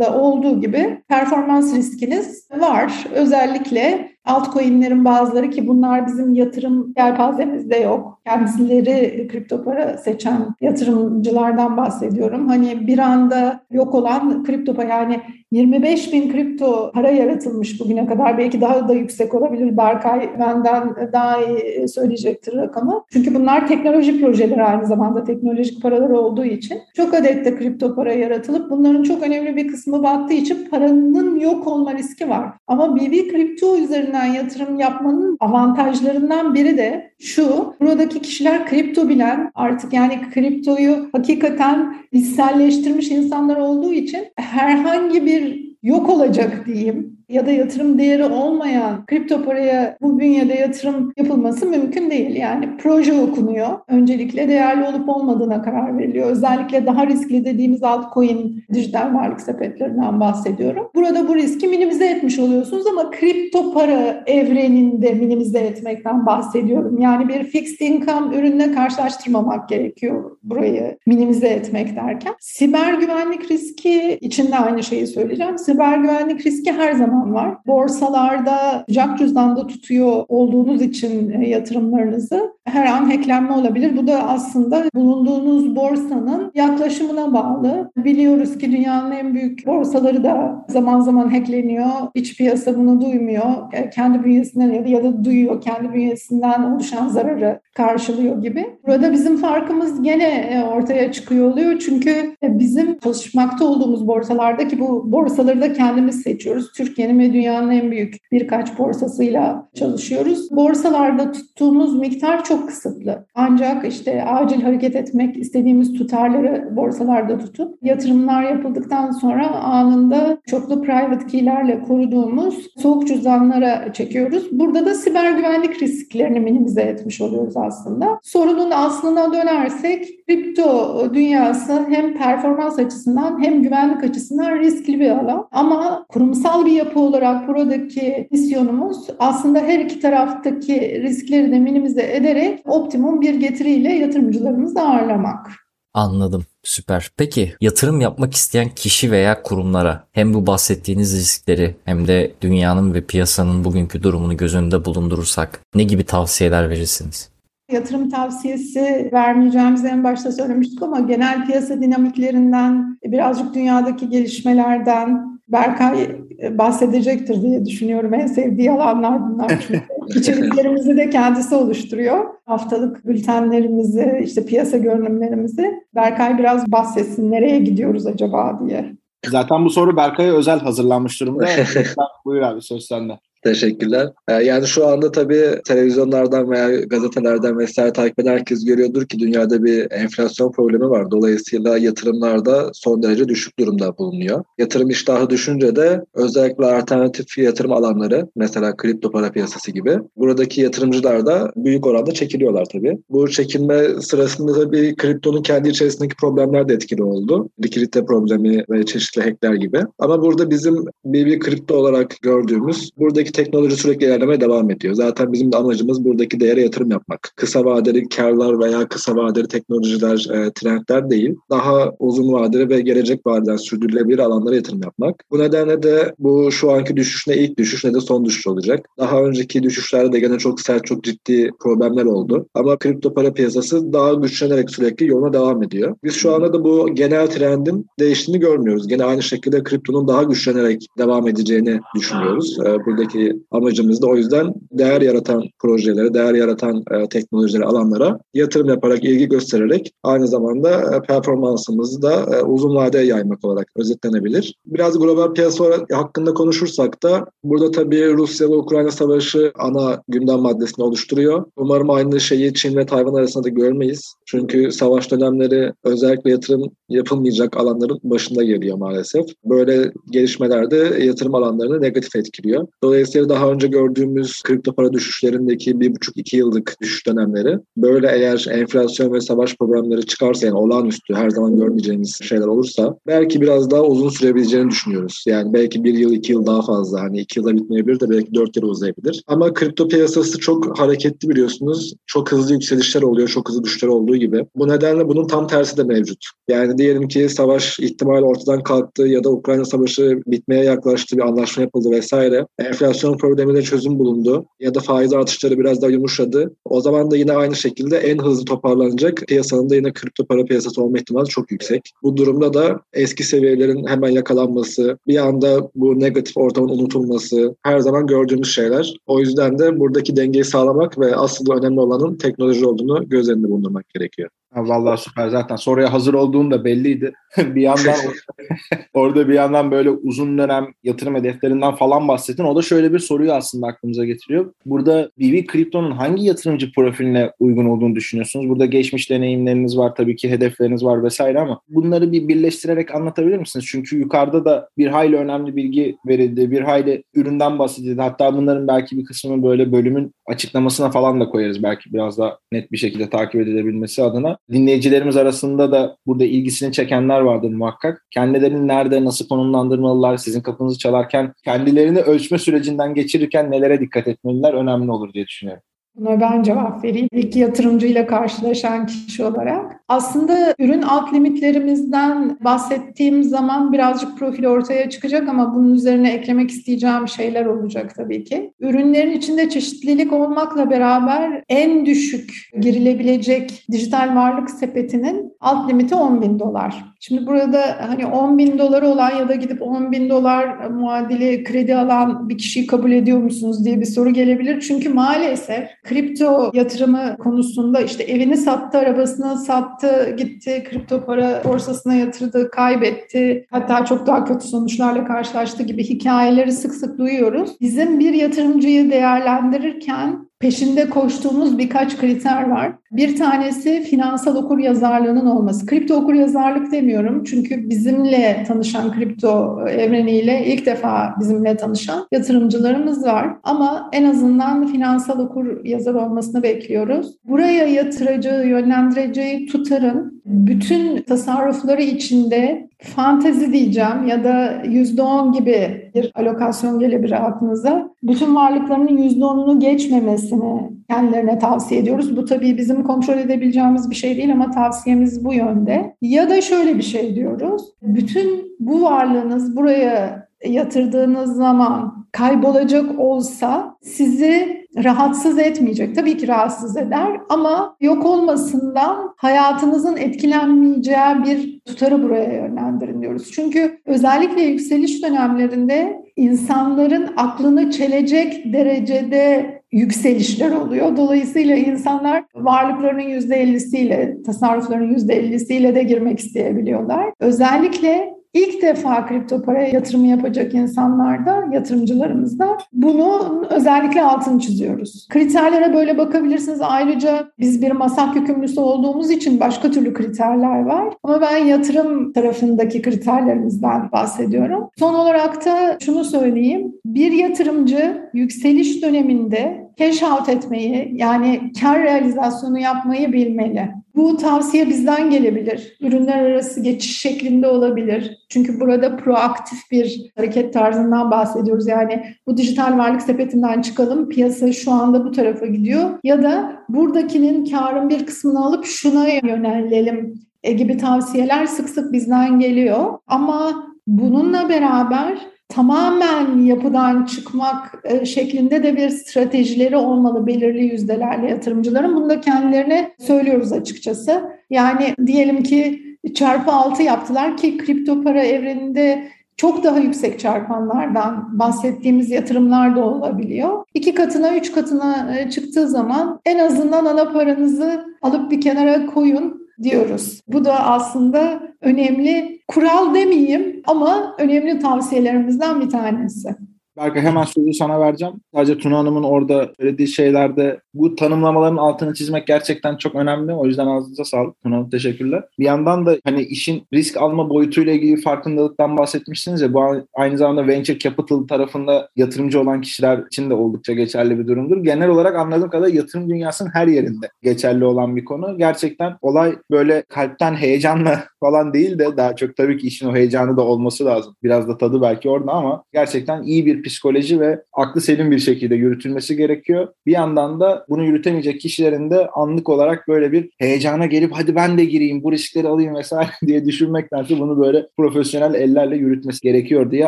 [SPEAKER 2] olduğu gibi performans riskiniz var. Özellikle altcoin'lerin bazıları ki bunlar bizim yatırım yelpazemizde yok. Kendileri kripto para seçen yatırımcılardan bahsediyorum. Hani bir anda yok olan kripto para yani 25 bin kripto para yaratılmış bugüne kadar. Belki daha da yüksek olabilir. Berkay benden daha iyi söyleyecektir rakamı. Çünkü bunlar teknoloji projeleri aynı zamanda teknolojik paralar olduğu için. Çok adette kripto para yaratılıp bunların çok önemli bir kısmı battığı için paranın yok olma riski var. Ama BB kripto üzerinden yatırım yapmanın avantajlarından biri de şu. Buradaki kişiler kripto bilen artık yani kriptoyu hakikaten hisselleştirmiş insanlar olduğu için herhangi bir yok olacak diyeyim ya da yatırım değeri olmayan kripto paraya bu bünyede yatırım yapılması mümkün değil. Yani proje okunuyor. Öncelikle değerli olup olmadığına karar veriliyor. Özellikle daha riskli dediğimiz altcoin dijital varlık sepetlerinden bahsediyorum. Burada bu riski minimize etmiş oluyorsunuz ama kripto para evreninde minimize etmekten bahsediyorum. Yani bir fixed income ürünle karşılaştırmamak gerekiyor burayı minimize etmek derken. Siber güvenlik riski için de aynı şeyi söyleyeceğim. Siber güvenlik riski her zaman var. Borsalarda sıcak cüzdanda tutuyor olduğunuz için e, yatırımlarınızı her an hacklenme olabilir. Bu da aslında bulunduğunuz borsanın yaklaşımına bağlı. Biliyoruz ki dünyanın en büyük borsaları da zaman zaman hackleniyor. İç piyasa bunu duymuyor. E, kendi bünyesinden ya da, ya da duyuyor. Kendi bünyesinden oluşan zararı karşılıyor gibi. Burada bizim farkımız gene e, ortaya çıkıyor oluyor. Çünkü bizim çalışmakta olduğumuz borsalardaki bu borsaları da kendimiz seçiyoruz. Türkiye'nin ve dünyanın en büyük birkaç borsasıyla çalışıyoruz. Borsalarda tuttuğumuz miktar çok kısıtlı. Ancak işte acil hareket etmek istediğimiz tutarları borsalarda tutup yatırımlar yapıldıktan sonra anında çoklu private key'lerle koruduğumuz soğuk cüzdanlara çekiyoruz. Burada da siber güvenlik risklerini minimize etmiş oluyoruz aslında. Sorunun aslına dönersek kripto dünyası hem performans açısından hem güvenlik açısından riskli bir alan. Ama kurumsal bir yapı olarak buradaki misyonumuz aslında her iki taraftaki riskleri de minimize ederek optimum bir getiriyle yatırımcılarımızı ağırlamak.
[SPEAKER 5] Anladım. Süper. Peki yatırım yapmak isteyen kişi veya kurumlara hem bu bahsettiğiniz riskleri hem de dünyanın ve piyasanın bugünkü durumunu göz önünde bulundurursak ne gibi tavsiyeler verirsiniz?
[SPEAKER 2] Yatırım tavsiyesi vermeyeceğimizi en başta söylemiştik ama genel piyasa dinamiklerinden, birazcık dünyadaki gelişmelerden Berkay bahsedecektir diye düşünüyorum. En sevdiği alanlar bunlar çünkü. İçeriklerimizi de kendisi oluşturuyor. Haftalık bültenlerimizi, işte piyasa görünümlerimizi. Berkay biraz bahsetsin nereye gidiyoruz acaba diye.
[SPEAKER 1] Zaten bu soru Berkay'a özel hazırlanmış durumda. Buyur abi söz sende.
[SPEAKER 3] Teşekkürler. Ee, yani şu anda tabii televizyonlardan veya gazetelerden vesaire takip eden herkes görüyordur ki dünyada bir enflasyon problemi var. Dolayısıyla yatırımlarda son derece düşük durumda bulunuyor. Yatırım iştahı düşünce de özellikle alternatif yatırım alanları mesela kripto para piyasası gibi buradaki yatırımcılar da büyük oranda çekiliyorlar tabii. Bu çekilme sırasında tabii kriptonun kendi içerisindeki problemler de etkili oldu. Likidite problemi ve çeşitli hackler gibi. Ama burada bizim BB kripto olarak gördüğümüz buradaki teknoloji sürekli ilerlemeye devam ediyor. Zaten bizim de amacımız buradaki değere yatırım yapmak. Kısa vadeli karlar veya kısa vadeli teknolojiler, e, trendler değil. Daha uzun vadeli ve gelecek vadeden sürdürülebilir alanlara yatırım yapmak. Bu nedenle de bu şu anki düşüş ne ilk düşüş ne de son düşüş olacak. Daha önceki düşüşlerde de gene çok sert, çok ciddi problemler oldu. Ama kripto para piyasası daha güçlenerek sürekli yoluna devam ediyor. Biz şu anda da bu genel trendin değiştiğini görmüyoruz. Gene aynı şekilde kriptonun daha güçlenerek devam edeceğini düşünüyoruz. E, buradaki amacımız da o yüzden değer yaratan projelere, değer yaratan e, teknolojilere, alanlara yatırım yaparak, ilgi göstererek aynı zamanda e, performansımızı da e, uzun vadeye yaymak olarak özetlenebilir. Biraz global piyasa hakkında konuşursak da burada tabii Rusya ve Ukrayna savaşı ana gündem maddesini oluşturuyor. Umarım aynı şeyi Çin ve Tayvan arasında da görmeyiz. Çünkü savaş dönemleri özellikle yatırım yapılmayacak alanların başında geliyor maalesef. Böyle gelişmelerde yatırım alanlarını negatif etkiliyor. Dolayısıyla daha önce gördüğümüz kripto para düşüşlerindeki bir buçuk iki yıllık düşüş dönemleri böyle eğer enflasyon ve savaş problemleri çıkarsa yani olağanüstü her zaman görmeyeceğimiz şeyler olursa belki biraz daha uzun sürebileceğini düşünüyoruz. Yani belki bir yıl iki yıl daha fazla hani iki yılda bitmeyebilir de belki dört yıl uzayabilir. Ama kripto piyasası çok hareketli biliyorsunuz. Çok hızlı yükselişler oluyor, çok hızlı düşüşler olduğu gibi. Bu nedenle bunun tam tersi de mevcut. Yani diyelim ki savaş ihtimali ortadan kalktı ya da Ukrayna savaşı bitmeye yaklaştı, bir anlaşma yapıldı vesaire. Enflasyon problemine çözüm bulundu ya da faiz artışları biraz daha yumuşadı. O zaman da yine aynı şekilde en hızlı toparlanacak piyasanın da yine kripto para piyasası olma ihtimali çok yüksek. Bu durumda da eski seviyelerin hemen yakalanması, bir anda bu negatif ortamın unutulması her zaman gördüğümüz şeyler. O yüzden de buradaki dengeyi sağlamak ve asıl önemli olanın teknoloji olduğunu göz önünde bulundurmak gerekiyor.
[SPEAKER 1] Ha, vallahi süper zaten soruya hazır olduğun da belliydi. bir yandan orada bir yandan böyle uzun dönem yatırım hedeflerinden falan bahsettin. O da şöyle bir soruyu aslında aklımıza getiriyor. Burada BB Kripto'nun hangi yatırımcı profiline uygun olduğunu düşünüyorsunuz? Burada geçmiş deneyimleriniz var tabii ki hedefleriniz var vesaire ama bunları bir birleştirerek anlatabilir misiniz? Çünkü yukarıda da bir hayli önemli bilgi verildi. Bir hayli üründen bahsedildi. Hatta bunların belki bir kısmını böyle bölümün açıklamasına falan da koyarız. Belki biraz daha net bir şekilde takip edilebilmesi adına. Dinleyicilerimiz arasında da burada ilgisini çekenler vardır muhakkak. Kendilerini nerede, nasıl konumlandırmalılar, sizin kapınızı çalarken, kendilerini ölçme sürecinden geçirirken nelere dikkat etmeliler önemli olur diye düşünüyorum.
[SPEAKER 2] Buna ben cevap vereyim. İlk yatırımcıyla karşılaşan kişi olarak. Aslında ürün alt limitlerimizden bahsettiğim zaman birazcık profil ortaya çıkacak ama bunun üzerine eklemek isteyeceğim şeyler olacak tabii ki. Ürünlerin içinde çeşitlilik olmakla beraber en düşük girilebilecek dijital varlık sepetinin alt limiti 10 bin dolar. Şimdi burada hani 10 bin doları olan ya da gidip 10 bin dolar muadili kredi alan bir kişiyi kabul ediyor musunuz diye bir soru gelebilir. Çünkü maalesef kripto yatırımı konusunda işte evini sattı, arabasını sattı, gitti kripto para borsasına yatırdı, kaybetti. Hatta çok daha kötü sonuçlarla karşılaştı gibi hikayeleri sık sık duyuyoruz. Bizim bir yatırımcıyı değerlendirirken peşinde koştuğumuz birkaç kriter var. Bir tanesi finansal okur yazarlığının olması. Kripto okur yazarlık demiyorum çünkü bizimle tanışan kripto evreniyle ilk defa bizimle tanışan yatırımcılarımız var. Ama en azından finansal okur yazar olmasını bekliyoruz. Buraya yatıracağı, yönlendireceği tutarın bütün tasarrufları içinde fantezi diyeceğim ya da %10 gibi bir alokasyon gelebilir aklınıza. Bütün varlıklarının %10'unu geçmemesini kendilerine tavsiye ediyoruz. Bu tabii bizim kontrol edebileceğimiz bir şey değil ama tavsiyemiz bu yönde. Ya da şöyle bir şey diyoruz. Bütün bu varlığınız buraya yatırdığınız zaman kaybolacak olsa sizi rahatsız etmeyecek. Tabii ki rahatsız eder ama yok olmasından hayatınızın etkilenmeyeceği bir tutarı buraya yönlendirin diyoruz. Çünkü özellikle yükseliş dönemlerinde insanların aklını çelecek derecede yükselişler oluyor. Dolayısıyla insanlar varlıklarının %50'siyle, tasarruflarının %50'siyle de girmek isteyebiliyorlar. Özellikle İlk defa kripto paraya yatırımı yapacak insanlarda, yatırımcılarımızda bunu özellikle altını çiziyoruz. Kriterlere böyle bakabilirsiniz. Ayrıca biz bir masak yükümlüsü olduğumuz için başka türlü kriterler var. Ama ben yatırım tarafındaki kriterlerimizden bahsediyorum. Son olarak da şunu söyleyeyim. Bir yatırımcı yükseliş döneminde cash out etmeyi yani kar realizasyonu yapmayı bilmeli. Bu tavsiye bizden gelebilir. Ürünler arası geçiş şeklinde olabilir. Çünkü burada proaktif bir hareket tarzından bahsediyoruz. Yani bu dijital varlık sepetinden çıkalım. Piyasa şu anda bu tarafa gidiyor. Ya da buradakinin karın bir kısmını alıp şuna yönelelim e, gibi tavsiyeler sık sık bizden geliyor. Ama bununla beraber tamamen yapıdan çıkmak e, şeklinde de bir stratejileri olmalı belirli yüzdelerle yatırımcıların. Bunu da kendilerine söylüyoruz açıkçası. Yani diyelim ki çarpı 6 yaptılar ki kripto para evreninde çok daha yüksek çarpanlardan bahsettiğimiz yatırımlar da olabiliyor. İki katına, üç katına e, çıktığı zaman en azından ana paranızı alıp bir kenara koyun diyoruz. Bu da aslında önemli kural demeyeyim ama önemli tavsiyelerimizden bir tanesi.
[SPEAKER 1] Berkay hemen sözü sana vereceğim. Sadece Tuna Hanım'ın orada söylediği şeylerde bu tanımlamaların altını çizmek gerçekten çok önemli. O yüzden ağzınıza sağlık Tuna Hanım. Teşekkürler. Bir yandan da hani işin risk alma boyutuyla ilgili farkındalıktan bahsetmişsiniz ya bu aynı zamanda venture capital tarafında yatırımcı olan kişiler için de oldukça geçerli bir durumdur. Genel olarak anladığım kadarıyla yatırım dünyasının her yerinde geçerli olan bir konu. Gerçekten olay böyle kalpten heyecanla falan değil de daha çok tabii ki işin o heyecanı da olması lazım. Biraz da tadı belki orada ama gerçekten iyi bir psikoloji ve aklı selim bir şekilde yürütülmesi gerekiyor. Bir yandan da bunu yürütemeyecek kişilerin de anlık olarak böyle bir heyecana gelip hadi ben de gireyim bu riskleri alayım vesaire diye düşünmektense bunu böyle profesyonel ellerle yürütmesi gerekiyor diye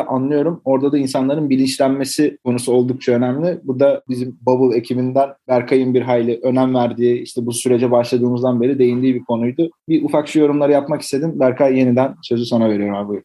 [SPEAKER 1] anlıyorum. Orada da insanların bilinçlenmesi konusu oldukça önemli. Bu da bizim Bubble ekibinden Berkay'ın bir hayli önem verdiği işte bu sürece başladığımızdan beri değindiği bir konuydu. Bir ufak şu yorumları yapmak istedim. Berkay yeniden sözü sana veriyorum abi.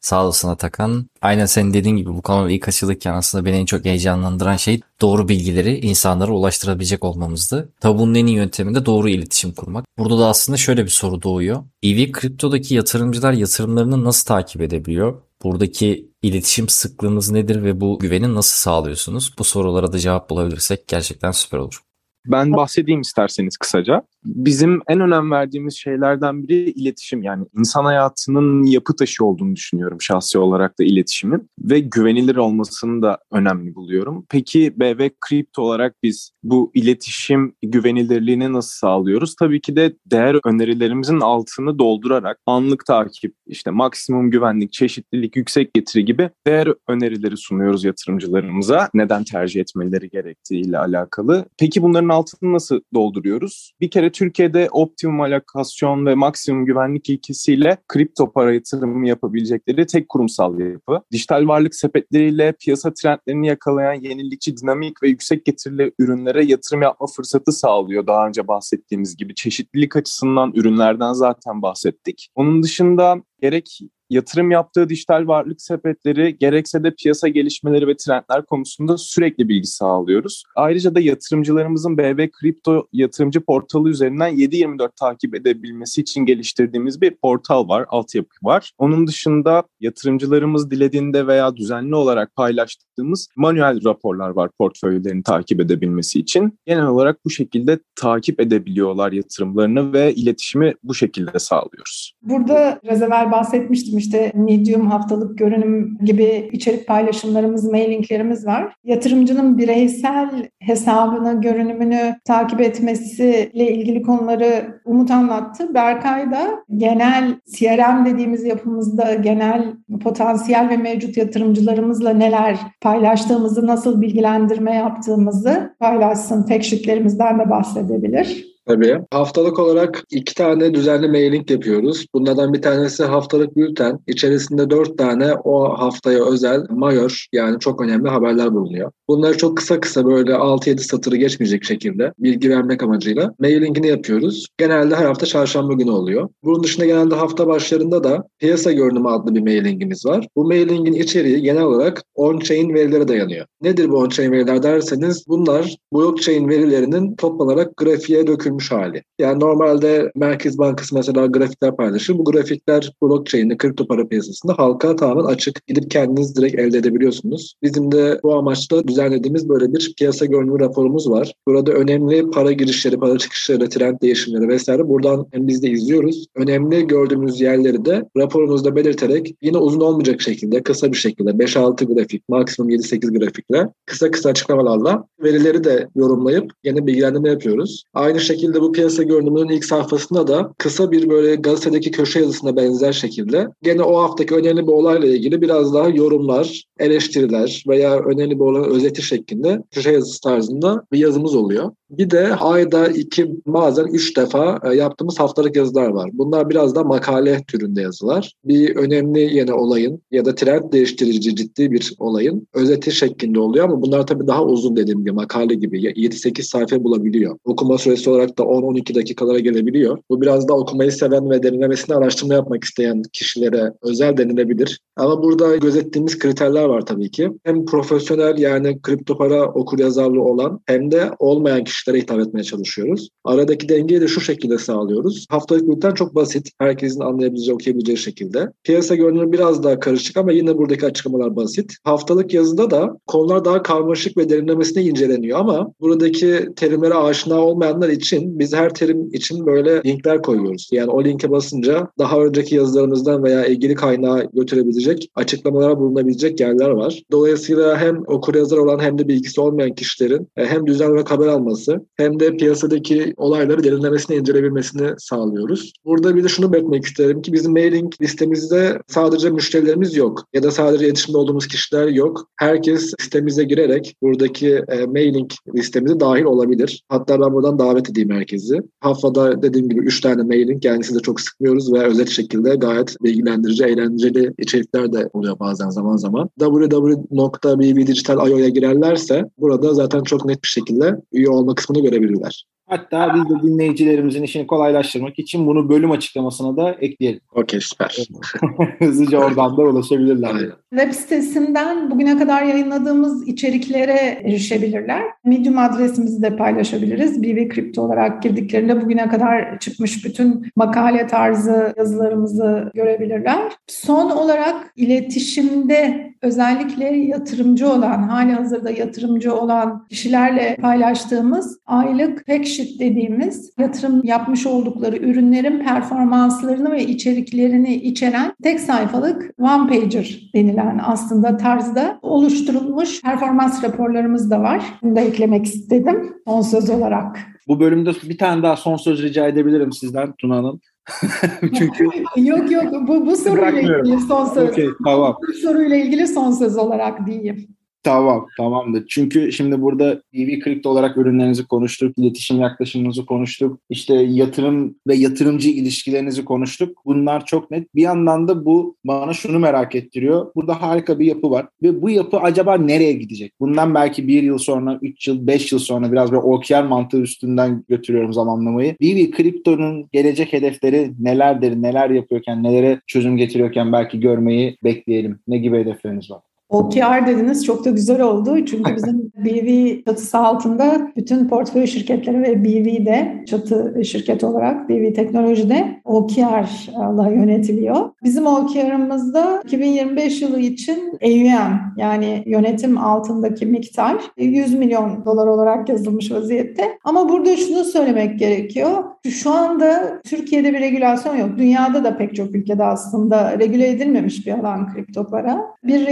[SPEAKER 5] Sağ olasın Atakan. Aynen senin dediğin gibi bu kanal ilk açılırken aslında beni en çok heyecanlandıran şey doğru bilgileri insanlara ulaştırabilecek olmamızdı. Tabi bunun en iyi yöntemi de doğru iletişim kurmak. Burada da aslında şöyle bir soru doğuyor. EV kriptodaki yatırımcılar yatırımlarını nasıl takip edebiliyor? Buradaki iletişim sıklığınız nedir ve bu güveni nasıl sağlıyorsunuz? Bu sorulara da cevap bulabilirsek gerçekten süper olur.
[SPEAKER 4] Ben bahsedeyim isterseniz kısaca. Bizim en önem verdiğimiz şeylerden biri iletişim. Yani insan hayatının yapı taşı olduğunu düşünüyorum şahsi olarak da iletişimin. Ve güvenilir olmasını da önemli buluyorum. Peki BV Crypto olarak biz bu iletişim güvenilirliğini nasıl sağlıyoruz? Tabii ki de değer önerilerimizin altını doldurarak anlık takip, işte maksimum güvenlik, çeşitlilik, yüksek getiri gibi değer önerileri sunuyoruz yatırımcılarımıza. Neden tercih etmeleri gerektiğiyle alakalı. Peki bunların altını nasıl dolduruyoruz? Bir kere Türkiye'de optimum alokasyon ve maksimum güvenlik ilkesiyle kripto para yatırımı yapabilecekleri tek kurumsal yapı. Dijital varlık sepetleriyle piyasa trendlerini yakalayan yenilikçi, dinamik ve yüksek getirili ürünlere yatırım yapma fırsatı sağlıyor. Daha önce bahsettiğimiz gibi çeşitlilik açısından ürünlerden zaten bahsettik. Onun dışında gerek yatırım yaptığı dijital varlık sepetleri gerekse de piyasa gelişmeleri ve trendler konusunda sürekli bilgi sağlıyoruz. Ayrıca da yatırımcılarımızın BV Kripto yatırımcı portalı üzerinden 7-24 takip edebilmesi için geliştirdiğimiz bir portal var, altyapı var. Onun dışında yatırımcılarımız dilediğinde veya düzenli olarak paylaştığımız manuel raporlar var portföylerini takip edebilmesi için. Genel olarak bu şekilde takip edebiliyorlar yatırımlarını ve iletişimi bu şekilde sağlıyoruz.
[SPEAKER 2] Burada biraz evvel bahsetmiştim işte Medium haftalık görünüm gibi içerik paylaşımlarımız, mailinglerimiz var. Yatırımcının bireysel hesabını, görünümünü takip etmesiyle ilgili konuları Umut anlattı. Berkay da genel CRM dediğimiz yapımızda genel potansiyel ve mevcut yatırımcılarımızla neler paylaştığımızı, nasıl bilgilendirme yaptığımızı paylaşsın. Tek şitlerimizden de bahsedebilir.
[SPEAKER 3] Tabii. Haftalık olarak iki tane düzenli mailing yapıyoruz. Bunlardan bir tanesi haftalık bülten. İçerisinde dört tane o haftaya özel mayor yani çok önemli haberler bulunuyor. Bunları çok kısa kısa böyle 6-7 satırı geçmeyecek şekilde bilgi vermek amacıyla mailingini yapıyoruz. Genelde her hafta çarşamba günü oluyor. Bunun dışında genelde hafta başlarında da piyasa görünümü adlı bir mailingimiz var. Bu mailingin içeriği genel olarak on-chain verilere dayanıyor. Nedir bu on-chain veriler derseniz bunlar blockchain verilerinin toplanarak grafiğe dökülmesi dönüştürülmüş hali. Yani normalde Merkez Bankası mesela grafikler paylaşır. Bu grafikler blockchain'de kripto para piyasasında halka tamamen açık. Gidip kendiniz direkt elde edebiliyorsunuz. Bizim de bu amaçla düzenlediğimiz böyle bir piyasa görünümü raporumuz var. Burada önemli para girişleri, para çıkışları, trend değişimleri vesaire buradan hem biz de izliyoruz. Önemli gördüğümüz yerleri de raporumuzda belirterek yine uzun olmayacak şekilde, kısa bir şekilde 5-6 grafik, maksimum 7-8 grafikle kısa kısa açıklamalarla verileri de yorumlayıp yine bilgilendirme yapıyoruz. Aynı şekilde bu piyasa görünümünün ilk sayfasında da kısa bir böyle gazetedeki köşe yazısına benzer şekilde gene o haftaki önemli bir olayla ilgili biraz daha yorumlar, eleştiriler veya önemli bir olayın özeti şeklinde köşe yazısı tarzında bir yazımız oluyor. Bir de ayda iki bazen üç defa e, yaptığımız haftalık yazılar var. Bunlar biraz da makale türünde yazılar. Bir önemli yine olayın ya da trend değiştirici ciddi bir olayın özeti şeklinde oluyor ama bunlar tabii daha uzun dediğim gibi makale gibi 7-8 sayfa bulabiliyor. Okuma süresi olarak da 10-12 dakikalara gelebiliyor. Bu biraz da okumayı seven ve derinlemesine araştırma yapmak isteyen kişilere özel denilebilir. Ama burada gözettiğimiz kriterler var tabii ki. Hem profesyonel yani kripto para okur yazarlığı olan hem de olmayan kişilere hitap etmeye çalışıyoruz. Aradaki dengeyi de şu şekilde sağlıyoruz. Haftalık bülten çok basit. Herkesin anlayabileceği, okuyabileceği şekilde. Piyasa görünümü biraz daha karışık ama yine buradaki açıklamalar basit. Haftalık yazıda da konular daha karmaşık ve derinlemesine inceleniyor ama buradaki terimlere aşina olmayanlar için biz her terim için böyle linkler koyuyoruz. Yani o linke basınca daha önceki yazılarımızdan veya ilgili kaynağa götürebilecek, açıklamalara bulunabilecek yerler var. Dolayısıyla hem okur yazar olan hem de bilgisi olmayan kişilerin e, hem düzenli olarak haber alması hem de piyasadaki olayları derinlemesine inceleyebilmesini sağlıyoruz. Burada bir de şunu belirtmek isterim ki bizim mailing listemizde sadece müşterilerimiz yok ya da sadece iletişimde olduğumuz kişiler yok. Herkes sitemize girerek buradaki e, mailing listemize dahil olabilir. Hatta ben buradan davet edeyim herkesi. Haftada dediğim gibi 3 tane mailing yani sizi de çok sıkmıyoruz ve özet şekilde gayet bilgilendirici, eğlenceli içerikler de oluyor bazen zaman zaman. www.bbdigital.io'ya girerlerse burada zaten çok net bir şekilde üye olma kısmını görebilirler.
[SPEAKER 1] Hatta biz de dinleyicilerimizin işini kolaylaştırmak için bunu bölüm açıklamasına da ekleyelim.
[SPEAKER 3] Okey süper.
[SPEAKER 1] Hızlıca oradan da ulaşabilirler.
[SPEAKER 3] Aynen.
[SPEAKER 2] Web sitesinden bugüne kadar yayınladığımız içeriklere erişebilirler. Medium adresimizi de paylaşabiliriz. BB Crypto olarak girdiklerinde bugüne kadar çıkmış bütün makale tarzı yazılarımızı görebilirler. Son olarak iletişimde özellikle yatırımcı olan, hali hazırda yatırımcı olan kişilerle paylaştığımız aylık fact dediğimiz yatırım yapmış oldukları ürünlerin performanslarını ve içeriklerini içeren tek sayfalık one pager denilen aslında tarzda oluşturulmuş performans raporlarımız da var. Bunu da eklemek istedim son söz olarak.
[SPEAKER 1] Bu bölümde bir tane daha son söz rica edebilirim sizden Tuna Hanım. Çünkü
[SPEAKER 2] yok yok bu, bu soruyla ilgili son söz.
[SPEAKER 1] Okey, tamam.
[SPEAKER 2] Bu soruyla ilgili son söz olarak diyeyim.
[SPEAKER 1] Tamam, tamamdır. Çünkü şimdi burada BB Crypto olarak ürünlerinizi konuştuk, iletişim yaklaşımınızı konuştuk, işte yatırım ve yatırımcı ilişkilerinizi konuştuk. Bunlar çok net. Bir yandan da bu bana şunu merak ettiriyor. Burada harika bir yapı var ve bu yapı acaba nereye gidecek? Bundan belki bir yıl sonra, üç yıl, beş yıl sonra biraz böyle OKR mantığı üstünden götürüyorum zamanlamayı. BB Crypto'nun gelecek hedefleri nelerdir, neler yapıyorken, nelere çözüm getiriyorken belki görmeyi bekleyelim. Ne gibi hedefleriniz var?
[SPEAKER 2] OKR dediniz çok da güzel oldu. Çünkü bizim BV çatısı altında bütün portföy şirketleri ve BV'de çatı şirket olarak BV Teknoloji'de OKR'la yönetiliyor. Bizim OKR'ımızda 2025 yılı için AUM yani yönetim altındaki miktar 100 milyon dolar olarak yazılmış vaziyette. Ama burada şunu söylemek gerekiyor. Şu anda Türkiye'de bir regülasyon yok. Dünyada da pek çok ülkede aslında regüle edilmemiş bir alan kripto para. Bir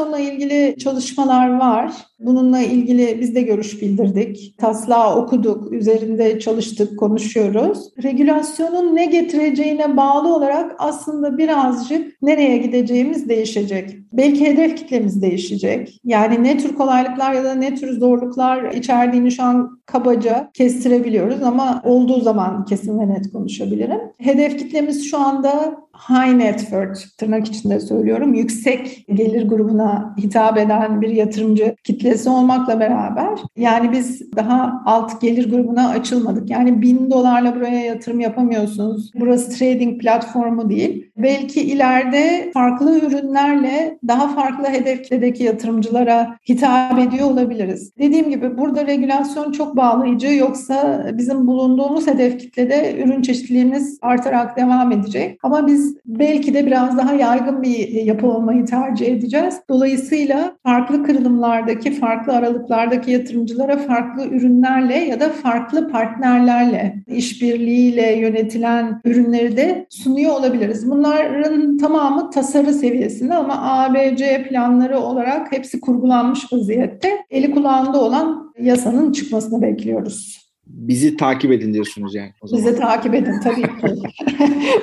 [SPEAKER 2] regülasyonla ilgili çalışmalar var. Bununla ilgili biz de görüş bildirdik. Taslağı okuduk, üzerinde çalıştık, konuşuyoruz. Regülasyonun ne getireceğine bağlı olarak aslında birazcık nereye gideceğimiz değişecek. Belki hedef kitlemiz değişecek. Yani ne tür kolaylıklar ya da ne tür zorluklar içerdiğini şu an kabaca kestirebiliyoruz ama olduğu zaman kesin ve net konuşabilirim. Hedef kitlemiz şu anda high net worth tırnak içinde söylüyorum yüksek gelir grubuna hitap eden bir yatırımcı kitlesi olmakla beraber yani biz daha alt gelir grubuna açılmadık. Yani bin dolarla buraya yatırım yapamıyorsunuz. Burası trading platformu değil. Belki ileride farklı ürünlerle daha farklı hedefledeki yatırımcılara hitap ediyor olabiliriz. Dediğim gibi burada regülasyon çok bağlayıcı yoksa bizim bulunduğumuz hedef kitlede ürün çeşitliliğimiz artarak devam edecek. Ama biz belki de biraz daha yaygın bir yapı olmayı tercih edeceğiz. Dolayısıyla farklı kırılımlardaki, farklı aralıklardaki yatırımcılara farklı ürünlerle ya da farklı partnerlerle, işbirliğiyle yönetilen ürünleri de sunuyor olabiliriz. Bunların tamamı tasarı seviyesinde ama ABC planları olarak hepsi kurgulanmış vaziyette. Eli kulağında olan yasanın çıkmasını bekliyoruz
[SPEAKER 1] bizi takip edin diyorsunuz yani.
[SPEAKER 2] O zaman. Bizi takip edin tabii ki.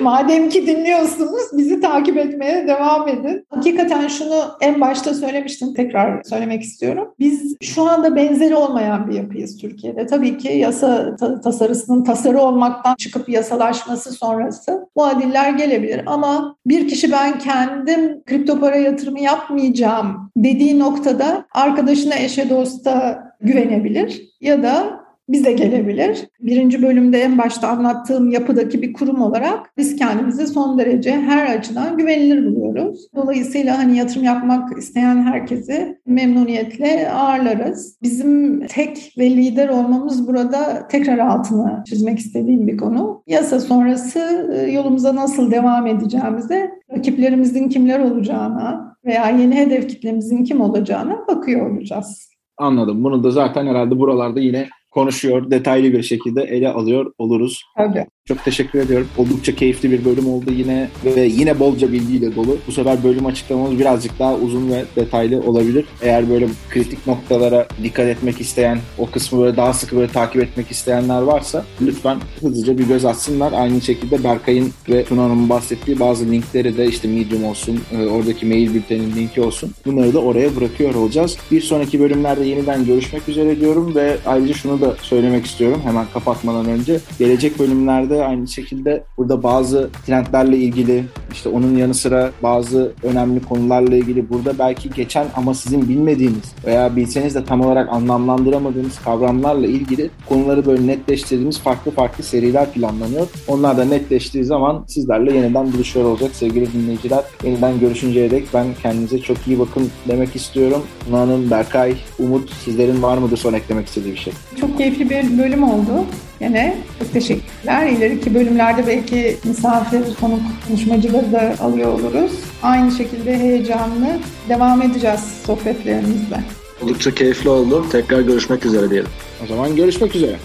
[SPEAKER 2] Madem ki dinliyorsunuz bizi takip etmeye devam edin. Hakikaten şunu en başta söylemiştim tekrar söylemek istiyorum. Biz şu anda benzeri olmayan bir yapıyız Türkiye'de. Tabii ki yasa tasarısının tasarı olmaktan çıkıp yasalaşması sonrası bu adiller gelebilir. Ama bir kişi ben kendim kripto para yatırımı yapmayacağım dediği noktada arkadaşına eşe dosta güvenebilir ya da bize gelebilir. Birinci bölümde en başta anlattığım yapıdaki bir kurum olarak biz kendimizi son derece her açıdan güvenilir buluyoruz. Dolayısıyla hani yatırım yapmak isteyen herkesi memnuniyetle ağırlarız. Bizim tek ve lider olmamız burada tekrar altını çizmek istediğim bir konu. Yasa sonrası e, yolumuza nasıl devam edeceğimize, rakiplerimizin kimler olacağına veya yeni hedef kitlemizin kim olacağına bakıyor olacağız.
[SPEAKER 1] Anladım. Bunu da zaten herhalde buralarda yine konuşuyor, detaylı bir şekilde ele alıyor oluruz.
[SPEAKER 2] Tabii.
[SPEAKER 1] Çok teşekkür ediyorum. Oldukça keyifli bir bölüm oldu yine ve yine bolca bilgiyle dolu. Bu sefer bölüm açıklamamız birazcık daha uzun ve detaylı olabilir. Eğer böyle kritik noktalara dikkat etmek isteyen, o kısmı böyle daha sıkı böyle takip etmek isteyenler varsa lütfen hızlıca bir göz atsınlar. Aynı şekilde Berkay'ın ve Tuna Hanım'ın bahsettiği bazı linkleri de işte Medium olsun, e, oradaki mail bültenin linki olsun. Bunları da oraya bırakıyor olacağız. Bir sonraki bölümlerde yeniden görüşmek üzere diyorum ve ayrıca şunu da söylemek istiyorum hemen kapatmadan önce. Gelecek bölümlerde aynı şekilde burada bazı trendlerle ilgili işte onun yanı sıra bazı önemli konularla ilgili burada belki geçen ama sizin bilmediğiniz veya bilseniz de tam olarak anlamlandıramadığınız kavramlarla ilgili konuları böyle netleştirdiğimiz farklı farklı seriler planlanıyor. Onlar da netleştiği zaman sizlerle yeniden buluşuyor olacak sevgili dinleyiciler. Yeniden görüşünceye dek ben kendinize çok iyi bakın demek istiyorum. Nana Berkay, Umut sizlerin var mıdır son eklemek istediği bir şey?
[SPEAKER 2] Çok keyifli bir bölüm oldu. Yine çok teşekkürler. İleriki bölümlerde belki misafir, konuk konuşmacıları da alıyor oluruz. Aynı şekilde heyecanlı devam edeceğiz sohbetlerimizle.
[SPEAKER 3] Oldukça keyifli oldu. Tekrar görüşmek üzere diyelim.
[SPEAKER 1] O zaman görüşmek üzere.